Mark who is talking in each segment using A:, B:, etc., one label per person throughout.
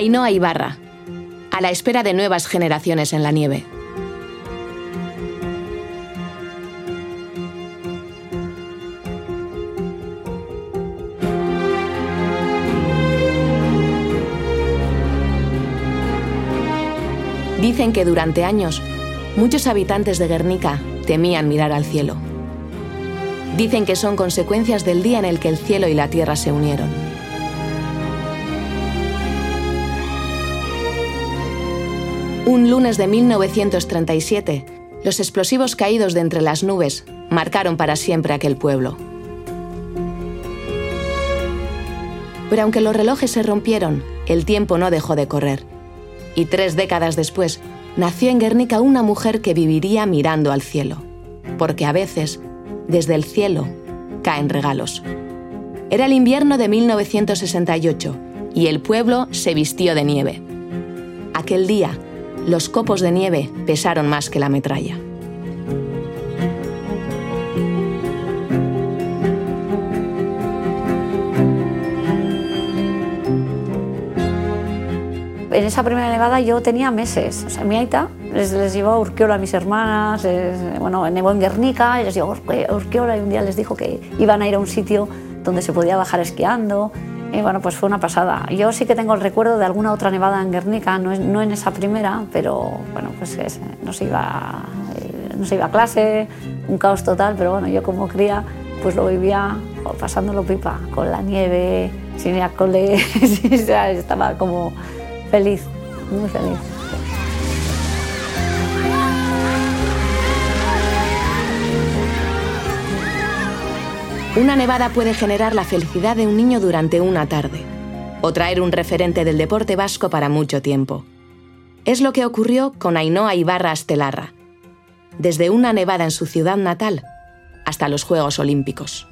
A: Ainhoa Ibarra, a la espera de nuevas generaciones en la nieve. Dicen que durante años muchos habitantes de Guernica temían mirar al cielo. Dicen que son consecuencias del día en el que el cielo y la tierra se unieron. Un lunes de 1937, los explosivos caídos de entre las nubes marcaron para siempre aquel pueblo. Pero aunque los relojes se rompieron, el tiempo no dejó de correr. Y tres décadas después, nació en Guernica una mujer que viviría mirando al cielo. Porque a veces, desde el cielo, caen regalos. Era el invierno de 1968 y el pueblo se vistió de nieve. Aquel día, los copos de nieve pesaron más que la metralla.
B: En esa primera nevada yo tenía meses. Mi aita les, les llevó a Urquiola a mis hermanas, bueno, nevó en Guernica y les llevó y un día les dijo que iban a ir a un sitio donde se podía bajar esquiando. Y bueno, pues fue una pasada. Yo sí que tengo el recuerdo de alguna otra nevada en Guernica, no, no en esa primera, pero bueno, pues no, se iba, eh, no se iba a clase, un caos total, pero bueno, yo como cría pues lo vivía pasándolo pipa, con la nieve, sin ir a cole, estaba como feliz, muy feliz.
A: Una nevada puede generar la felicidad de un niño durante una tarde o traer un referente del deporte vasco para mucho tiempo. Es lo que ocurrió con Ainhoa Ibarra Astelarra, desde una nevada en su ciudad natal hasta los Juegos Olímpicos.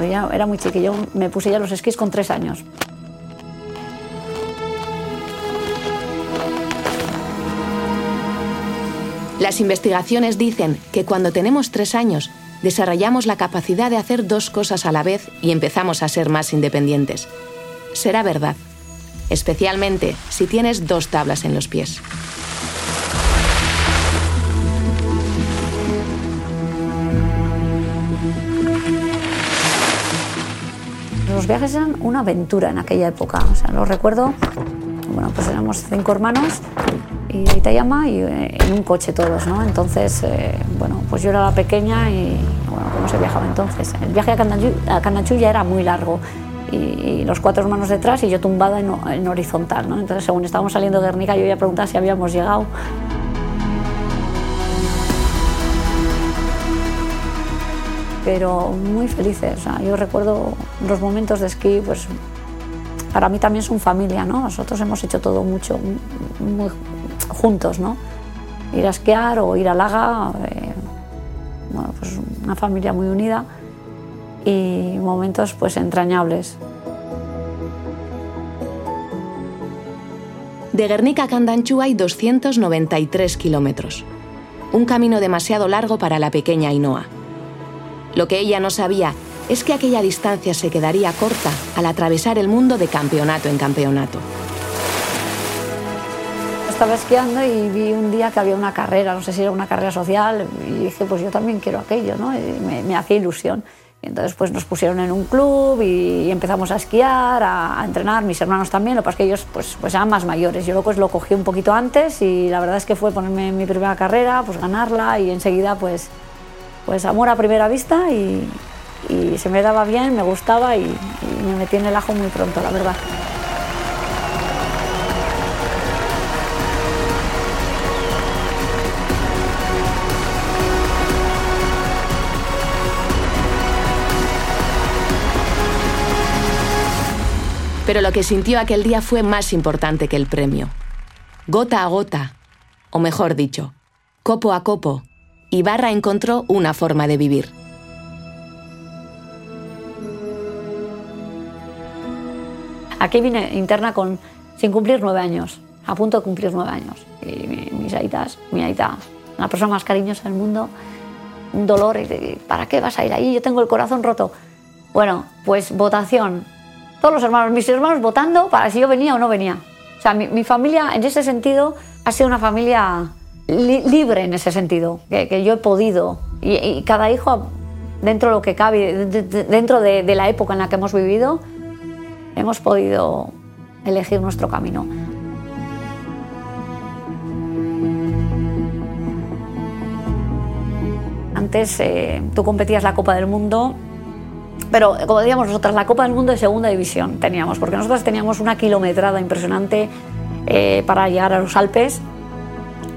B: era muy chiquillo, me puse ya los esquís con tres años.
A: Las investigaciones dicen que cuando tenemos tres años desarrollamos la capacidad de hacer dos cosas a la vez y empezamos a ser más independientes. Será verdad, especialmente si tienes dos tablas en los pies.
B: Los viajes eran una aventura en aquella época. O sea, lo recuerdo, bueno, pues éramos cinco hermanos y Itayama y eh, en un coche todos, ¿no? Entonces, eh, bueno, pues yo era la pequeña y, bueno, ¿cómo se viajaba entonces? El viaje a Candanchú, ya era muy largo y, los cuatro hermanos detrás y yo tumbada en, horizontal, ¿no? Entonces, según estábamos saliendo de Guernica, yo ya preguntaba si habíamos llegado. Pero muy felices, yo recuerdo los momentos de esquí, pues para mí también son familia, ¿no? Nosotros hemos hecho todo mucho, muy, juntos, ¿no? Ir a esquiar o ir a Laga, eh, bueno, pues una familia muy unida y momentos pues entrañables.
A: De Guernica a Candanchú hay 293 kilómetros. Un camino demasiado largo para la pequeña Ainhoa. Lo que ella no sabía es que aquella distancia se quedaría corta al atravesar el mundo de campeonato en campeonato
B: estaba esquiando y vi un día que había una carrera, no sé si era una carrera social, y dije, pues yo también quiero aquello, ¿no? Y me, hacía ilusión. Y entonces pues nos pusieron en un club y, empezamos a esquiar, a, entrenar, mis hermanos también, lo que pasa es que ellos pues, pues eran más mayores. Yo pues lo cogí un poquito antes y la verdad es que fue ponerme en mi primera carrera, pues ganarla y enseguida pues, pues amor a primera vista y, y se me daba bien, me gustaba y, me metí en el ajo muy pronto, la verdad.
A: Pero lo que sintió aquel día fue más importante que el premio. Gota a gota, o mejor dicho, copo a copo, Ibarra encontró una forma de vivir.
B: Aquí vine interna con, sin cumplir nueve años, a punto de cumplir nueve años. Y mis aitas, mi aita, la persona más cariñosa del mundo, un dolor. ¿Para qué vas a ir ahí? Yo tengo el corazón roto. Bueno, pues votación. Todos los hermanos, mis hermanos votando para si yo venía o no venía. O sea, mi, mi familia en ese sentido ha sido una familia libre en ese sentido, que, yo he podido. Y, cada hijo, dentro de lo que cabe, dentro de, de la época en la que hemos vivido, hemos podido elegir nuestro camino. Antes eh, tú competías la Copa del Mundo, pero como decíamos nosotras, la Copa del Mundo de segunda división teníamos, porque nosotros teníamos una kilometrada impresionante eh, para llegar a los Alpes.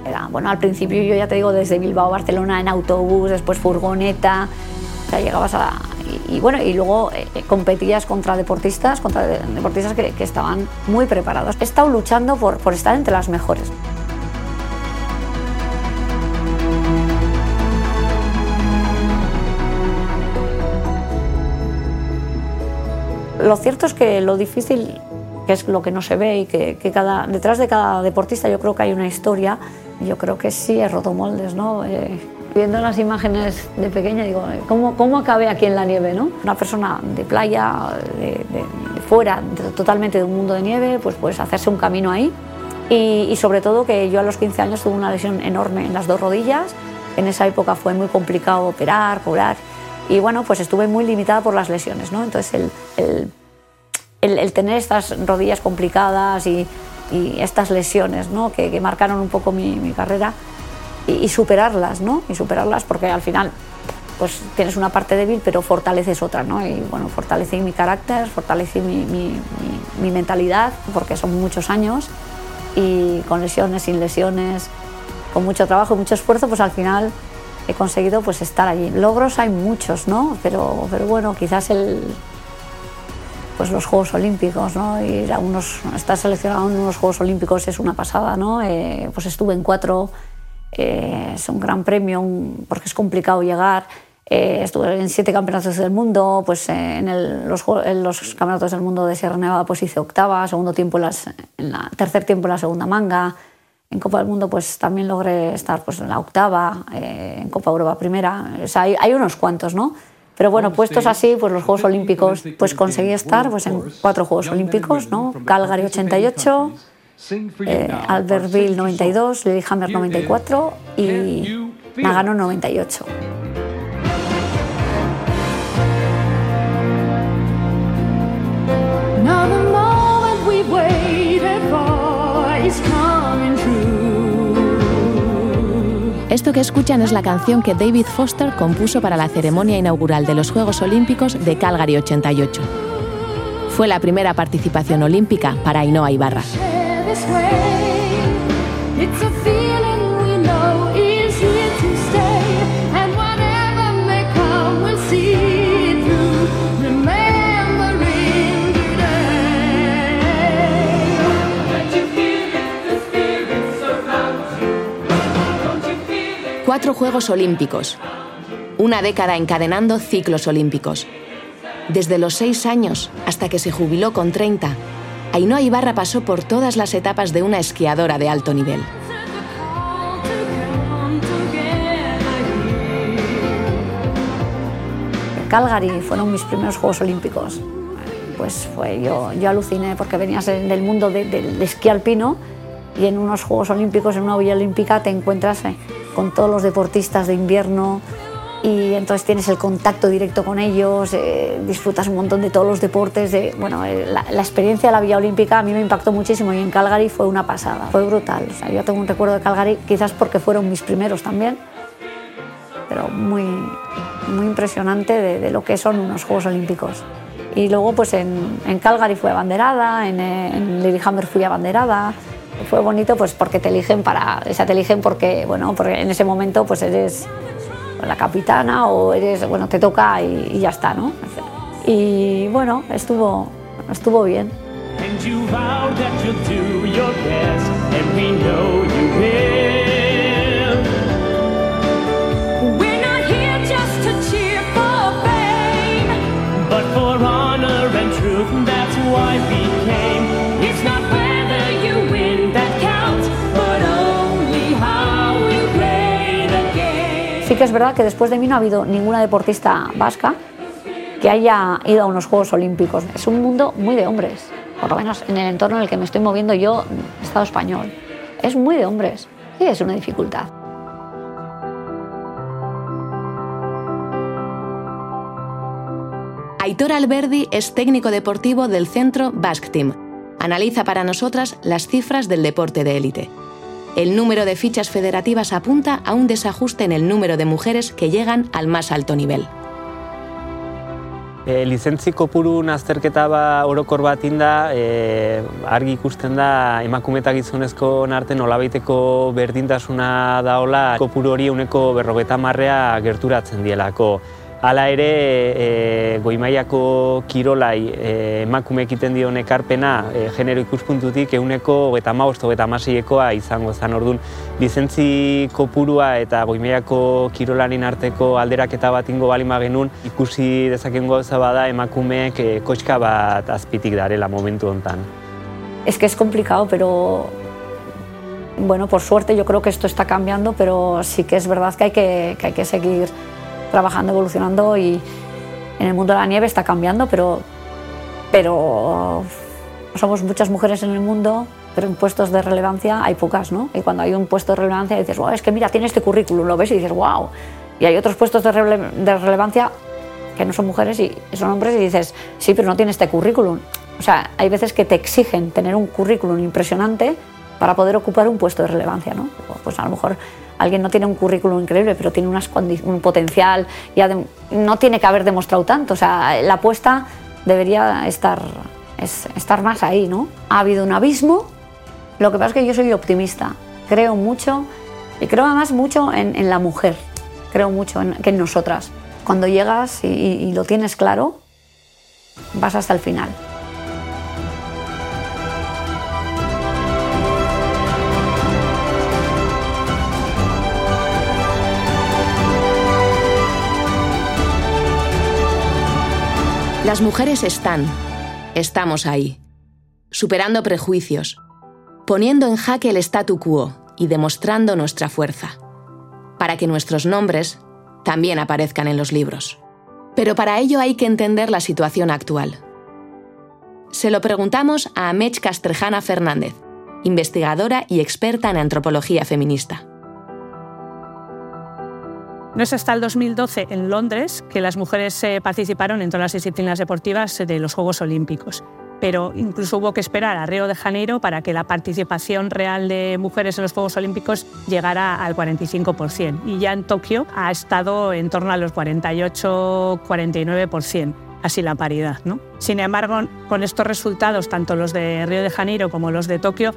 B: Era, bueno, al principio yo ya te digo, desde Bilbao a Barcelona en autobús, después furgoneta, ya llegabas a... Y, bueno, y luego eh, competías contra deportistas, contra deportistas que, estaban muy preparados. He estado luchando por, por estar entre las mejores. Lo cierto es que lo difícil, es lo que no se ve y que, cada, detrás de cada deportista yo creo que hay una historia, yo creo que sí he roto moldes, ¿no? Eh, viendo las imágenes de pequeña digo, ¿cómo, ¿cómo acabé aquí en la nieve, no? Una persona de playa, de, fuera, totalmente de un mundo de nieve, pues puedes hacerse un camino ahí. Y, y, sobre todo que yo a los 15 años tuve una lesión enorme en las dos rodillas. En esa época fue muy complicado operar, curar y bueno, pues estuve muy limitada por las lesiones, ¿no? Entonces el, el, el, tener estas rodillas complicadas y, y estas lesiones, ¿no? Que, que, marcaron un poco mi, mi carrera y, superarlas, ¿no? Y superarlas porque al final pues tienes una parte débil pero fortaleces otra, ¿no? Y bueno, fortalecí mi carácter, fortalecí mi, mi, mi, mi mentalidad porque son muchos años y con lesiones, sin lesiones, con mucho trabajo y mucho esfuerzo, pues al final he conseguido pues estar allí. Logros hay muchos, ¿no? Pero, pero bueno, quizás el, pues los Juegos Olímpicos, ¿no? Ir a unos, estar seleccionado en unos Juegos Olímpicos es una pasada, ¿no? Eh, pues estuve en cuatro, eh, es un gran premio porque es complicado llegar. Eh, estuve en siete campeonatos del mundo, pues en, el, los, en, los, campeonatos del mundo de Sierra Nevada pues hice octava, segundo tiempo en, las, en la, tercer tiempo en la segunda manga, en Copa del Mundo pues también logré estar pues, en la octava, eh, en Copa Europa primera, o sea, hay, hay, unos cuantos, ¿no? Pero bueno, puestos así, pues los Juegos Olímpicos, pues conseguí estar pues, en cuatro Juegos Olímpicos, ¿no? Calgary 88, eh, Albertville 92, Lillehammer 94 y Nagano 98. Now the moment we waited for is coming esto que escuchan es la canción que David Foster compuso para la ceremonia inaugural de los Juegos Olímpicos de Calgary 88. Fue la primera participación olímpica para Ainhoa Ibarra. Cuatro Juegos Olímpicos. Una década encadenando ciclos olímpicos. Desde los seis años hasta que se jubiló con 30, Ainhoa Ibarra pasó por todas las etapas de una esquiadora de alto nivel. Calgary fueron mis primeros Juegos Olímpicos. Pues fue, yo, yo aluciné porque venías del mundo del de, esquí alpino y en unos Juegos Olímpicos, en una villa olímpica, te encuentras eh, con todos los deportistas de invierno y entonces tienes el contacto directo con ellos, eh, disfrutas un montón de todos los deportes. De, bueno, eh, la, la, experiencia de la Villa Olímpica a mí me impactó muchísimo y en Calgary fue una pasada, fue brutal. O sea, yo tengo un recuerdo de Calgary, quizás porque fueron mis primeros también, pero muy, muy impresionante de, de lo que son unos Juegos Olímpicos. Y luego pues en, en Calgary fue abanderada, en, en Lillehammer fui abanderada, fue bonito pues porque te eligen para, o sea, te eligen porque, bueno, porque en ese momento pues eres la capitana o eres, bueno, te toca y, y ya está, ¿no? Y bueno, estuvo, estuvo bien. And you vow that you'll do your best, and we know you will. We're not here just to cheer for fame, but for honor and truth, that's why we came. Es verdad que después de mí no ha habido ninguna deportista vasca que haya ido a unos Juegos Olímpicos. Es un mundo muy de hombres, por lo menos en el entorno en el que me estoy moviendo yo, Estado español. Es muy de hombres. Sí, es una dificultad.
A: Aitor Alberdi es técnico deportivo del centro Basque Team. Analiza para nosotras las cifras del deporte de élite. El número de fichas federativas apunta a un desajuste en el número de mujeres que llegan al más alto nivel.
C: E, lizentzi kopuru azterketa ba orokor bat inda, e, argi ikusten da emakume eta gizonezko arte nolabaiteko berdintasuna daola kopuru hori uneko berrogeta marrea gerturatzen dielako. Hala ere, e, goimaiako kirolai e, emakume egiten dion ekarpena e, genero ikuspuntutik euneko eta maosto eta masiekoa izango zen orduan. Lizentzi kopurua eta goimaiako kirolarin arteko alderaketa bat ingo balima genuen ikusi dezaken gauza bada emakumeek e, kotxka bat azpitik darela momentu hontan.
B: Es que es complicado, pero bueno, por suerte yo creo que esto está cambiando, pero sí que es verdad que hay que, que, hay que seguir trabajando, evolucionando y en el mundo de la nieve está cambiando, pero, pero somos muchas mujeres en el mundo, pero en puestos de relevancia hay pocas, ¿no? Y cuando hay un puesto de relevancia dices, wow, es que mira, tiene este currículum, lo ves y dices, wow. Y hay otros puestos de, de relevancia que no son mujeres y son hombres y dices, sí, pero no tiene este currículum. O sea, hay veces que te exigen tener un currículum impresionante para poder ocupar un puesto de relevancia, ¿no? Pues a lo mejor alguien no tiene un currículum increíble, pero tiene un potencial, y no tiene que haber demostrado tanto. O sea, la apuesta debería estar, estar más ahí, ¿no? Ha habido un abismo, lo que pasa es que yo soy optimista, creo mucho, y creo además mucho en, la mujer, creo mucho en, que en nosotras. Cuando llegas y lo tienes claro, vas hasta el final.
A: Las mujeres están, estamos ahí, superando prejuicios, poniendo en jaque el statu quo y demostrando nuestra fuerza, para que nuestros nombres también aparezcan en los libros. Pero para ello hay que entender la situación actual. Se lo preguntamos a Amech Castrejana Fernández, investigadora y experta en antropología feminista.
D: No es hasta el 2012 en Londres que las mujeres eh, participaron en todas las disciplinas deportivas de los Juegos Olímpicos. Pero incluso hubo que esperar a Río de Janeiro para que la participación real de mujeres en los Juegos Olímpicos llegara al 45%. Y ya en Tokio ha estado en torno a los 48-49% así la paridad. Sin embargo, con estos resultados, tanto los de Río de Janeiro como los de Tokio,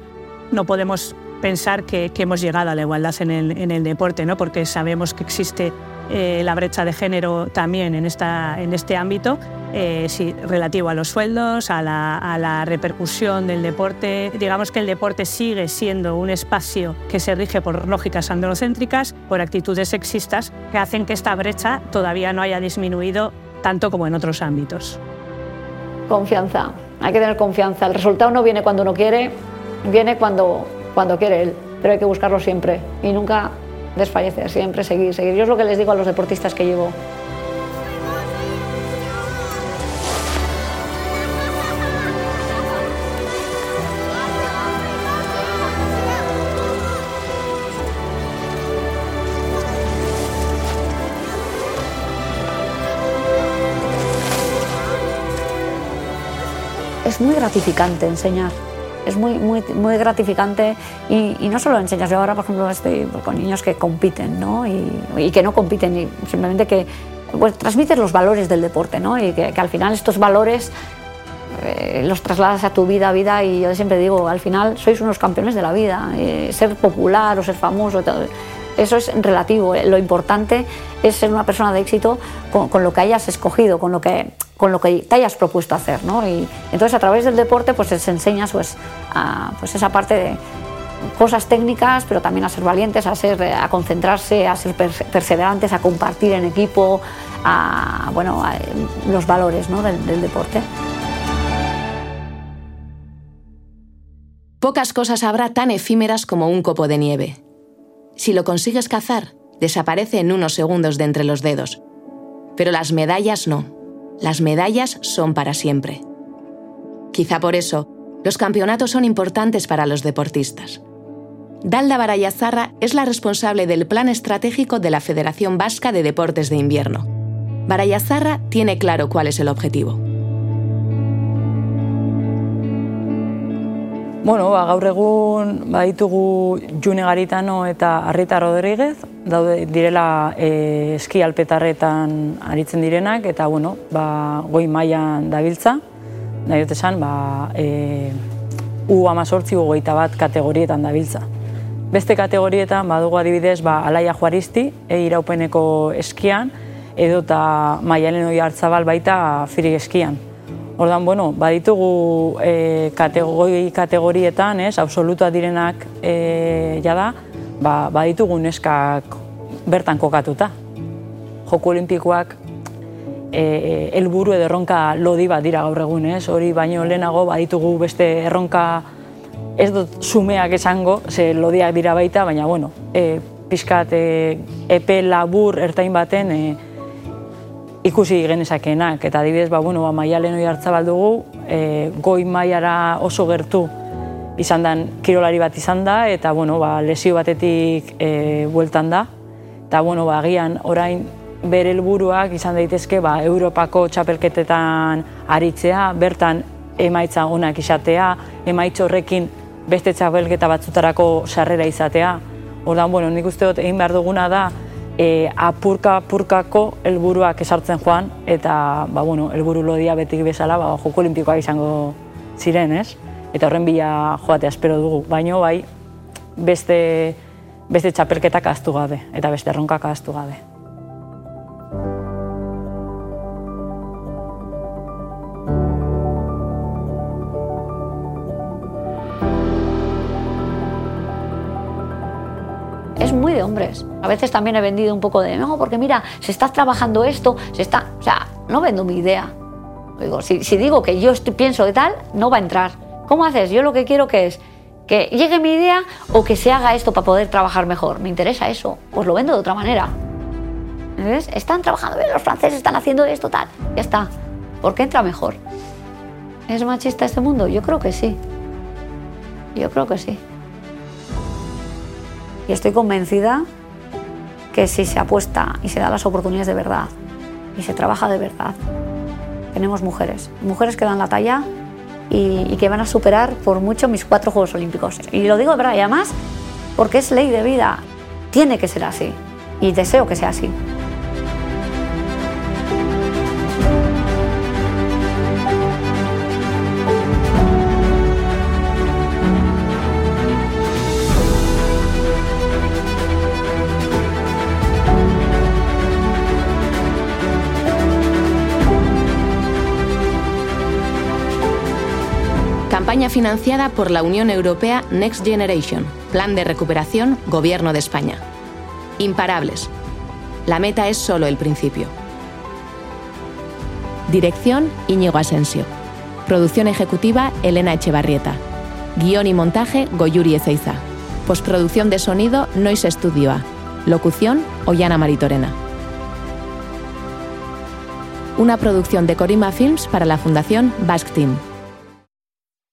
D: no podemos pensar que, hemos llegado a la igualdad en el, deporte, ¿no? porque sabemos que existe eh, la brecha de género también en, esta, en este ámbito, eh, relativo a los sueldos, a la, repercusión del deporte. Digamos que el deporte sigue siendo un espacio que se rige por lógicas androcéntricas, por actitudes sexistas, que hacen que esta brecha todavía no haya disminuido tanto como en otros ámbitos.
B: Confianza, hay que tener confianza. El resultado no viene cuando uno quiere, viene cuando cuando quiere él, pero hay que buscarlo siempre y nunca desfallecer, siempre seguir, seguir. Yo es lo que les digo a los deportistas que llevo. Es muy gratificante enseñar es muy, muy, gratificante y, no solo enseñas, yo ahora por ejemplo estoy con niños que compiten ¿no? y, que no compiten, y simplemente que pues, transmites los valores del deporte ¿no? y que, al final estos valores eh, los trasladas a tu vida, a vida y yo siempre digo, al final sois unos campeones de la vida, eh, ser popular o ser famoso, eso es relativo, eh. lo importante es ser una persona de éxito con, lo que hayas escogido, con lo que con lo que te hayas propuesto hacer. ¿no? Y entonces a través del deporte pues se enseña pues, a, pues esa parte de cosas técnicas, pero también a ser valientes, a, ser, a concentrarse, a ser perseverantes, a compartir en equipo, a, bueno, los valores ¿no? del deporte.
A: Pocas cosas habrá tan efímeras como un copo de nieve. Si lo consigues cazar, desaparece en unos segundos de entre los dedos. Pero las medallas no. Las medallas son para siempre. Quizá por eso, los campeonatos son importantes para los deportistas. Dalda Barayazarra es la responsable del plan estratégico de la Federación Vasca de Deportes de Invierno. Barayazarra tiene claro cuál es el objetivo.
E: Bueno, ba, gaur egun baditugu June Garitano eta Arrita Rodríguez, daude direla e, eski alpetarretan aritzen direnak, eta bueno, ba, goi mailan dabiltza, nahi dut esan, ba, e, U amazortzi goita bat kategorietan dabiltza. Beste kategorietan badugu adibidez ba, Alaia Juaristi, e, iraupeneko eskian, edota maialen hori hartzabal baita firik eskian. Ordan, bueno, baditugu e, kategori kategorietan, ez, absolutua direnak e, jada, ba, baditugu neskak bertan kokatuta. Joko olimpikoak e, elburu edo erronka lodi bat dira gaur egun, ez? Hori baino lehenago baditugu beste erronka ez dut sumeak esango, ze lodiak dira baita, baina bueno, e, pizkat e, epe labur ertain baten e, ikusi genezakenak. Eta adibidez, ba, bueno, ba, maialen hori hartza baldugu, e, goi maiara oso gertu izan den kirolari bat izan da, eta bueno, ba, lesio batetik e, bueltan da. Eta bueno, ba, agian orain bere helburuak izan daitezke ba, Europako txapelketetan aritzea, bertan emaitza onak izatea, emaitz horrekin beste txapelketa batzutarako sarrera izatea. Ordan, bueno, nik uste dut egin behar duguna da, e, apurka apurkako helburuak esartzen joan eta ba bueno, helburu lodia betik bezala ba joko olimpikoak izango ziren, ez? Eta horren bila joatea espero dugu, baino bai beste beste txapelketak ahaztu gabe eta beste erronkak ahaztu gabe.
B: Hombres. A veces también he vendido un poco de, no, porque mira, se está trabajando esto, se está... O sea, no vendo mi idea. Digo, si, digo que yo pienso de tal, no va a entrar. ¿Cómo haces? Yo lo que quiero que es que llegue mi idea o que se haga esto para poder trabajar mejor. Me interesa eso. Pues lo vendo de otra manera. ¿Ves? Están trabajando bien, los franceses están haciendo esto, tal. Ya está. ¿Por qué entra mejor? ¿Es machista este mundo? Yo creo que sí. Yo creo que sí. Y estoy convencida que si se apuesta y se da las oportunidades de verdad y se trabaja de verdad, tenemos mujeres, mujeres que dan la talla y, que van a superar por mucho mis cuatro Juegos Olímpicos. Y lo digo de verdad, y además porque es ley de vida, tiene que ser así y deseo que sea así.
A: Campaña financiada por la Unión Europea Next Generation, Plan de Recuperación, Gobierno de España. Imparables. La meta es solo el principio. Dirección Íñigo Asensio. Producción ejecutiva Elena Echevarrieta. Guión y montaje Goyuri Ezeiza. Postproducción de sonido Noise Studio A. Locución Ollana Maritorena. Una producción de Corima Films para la Fundación Basque Team.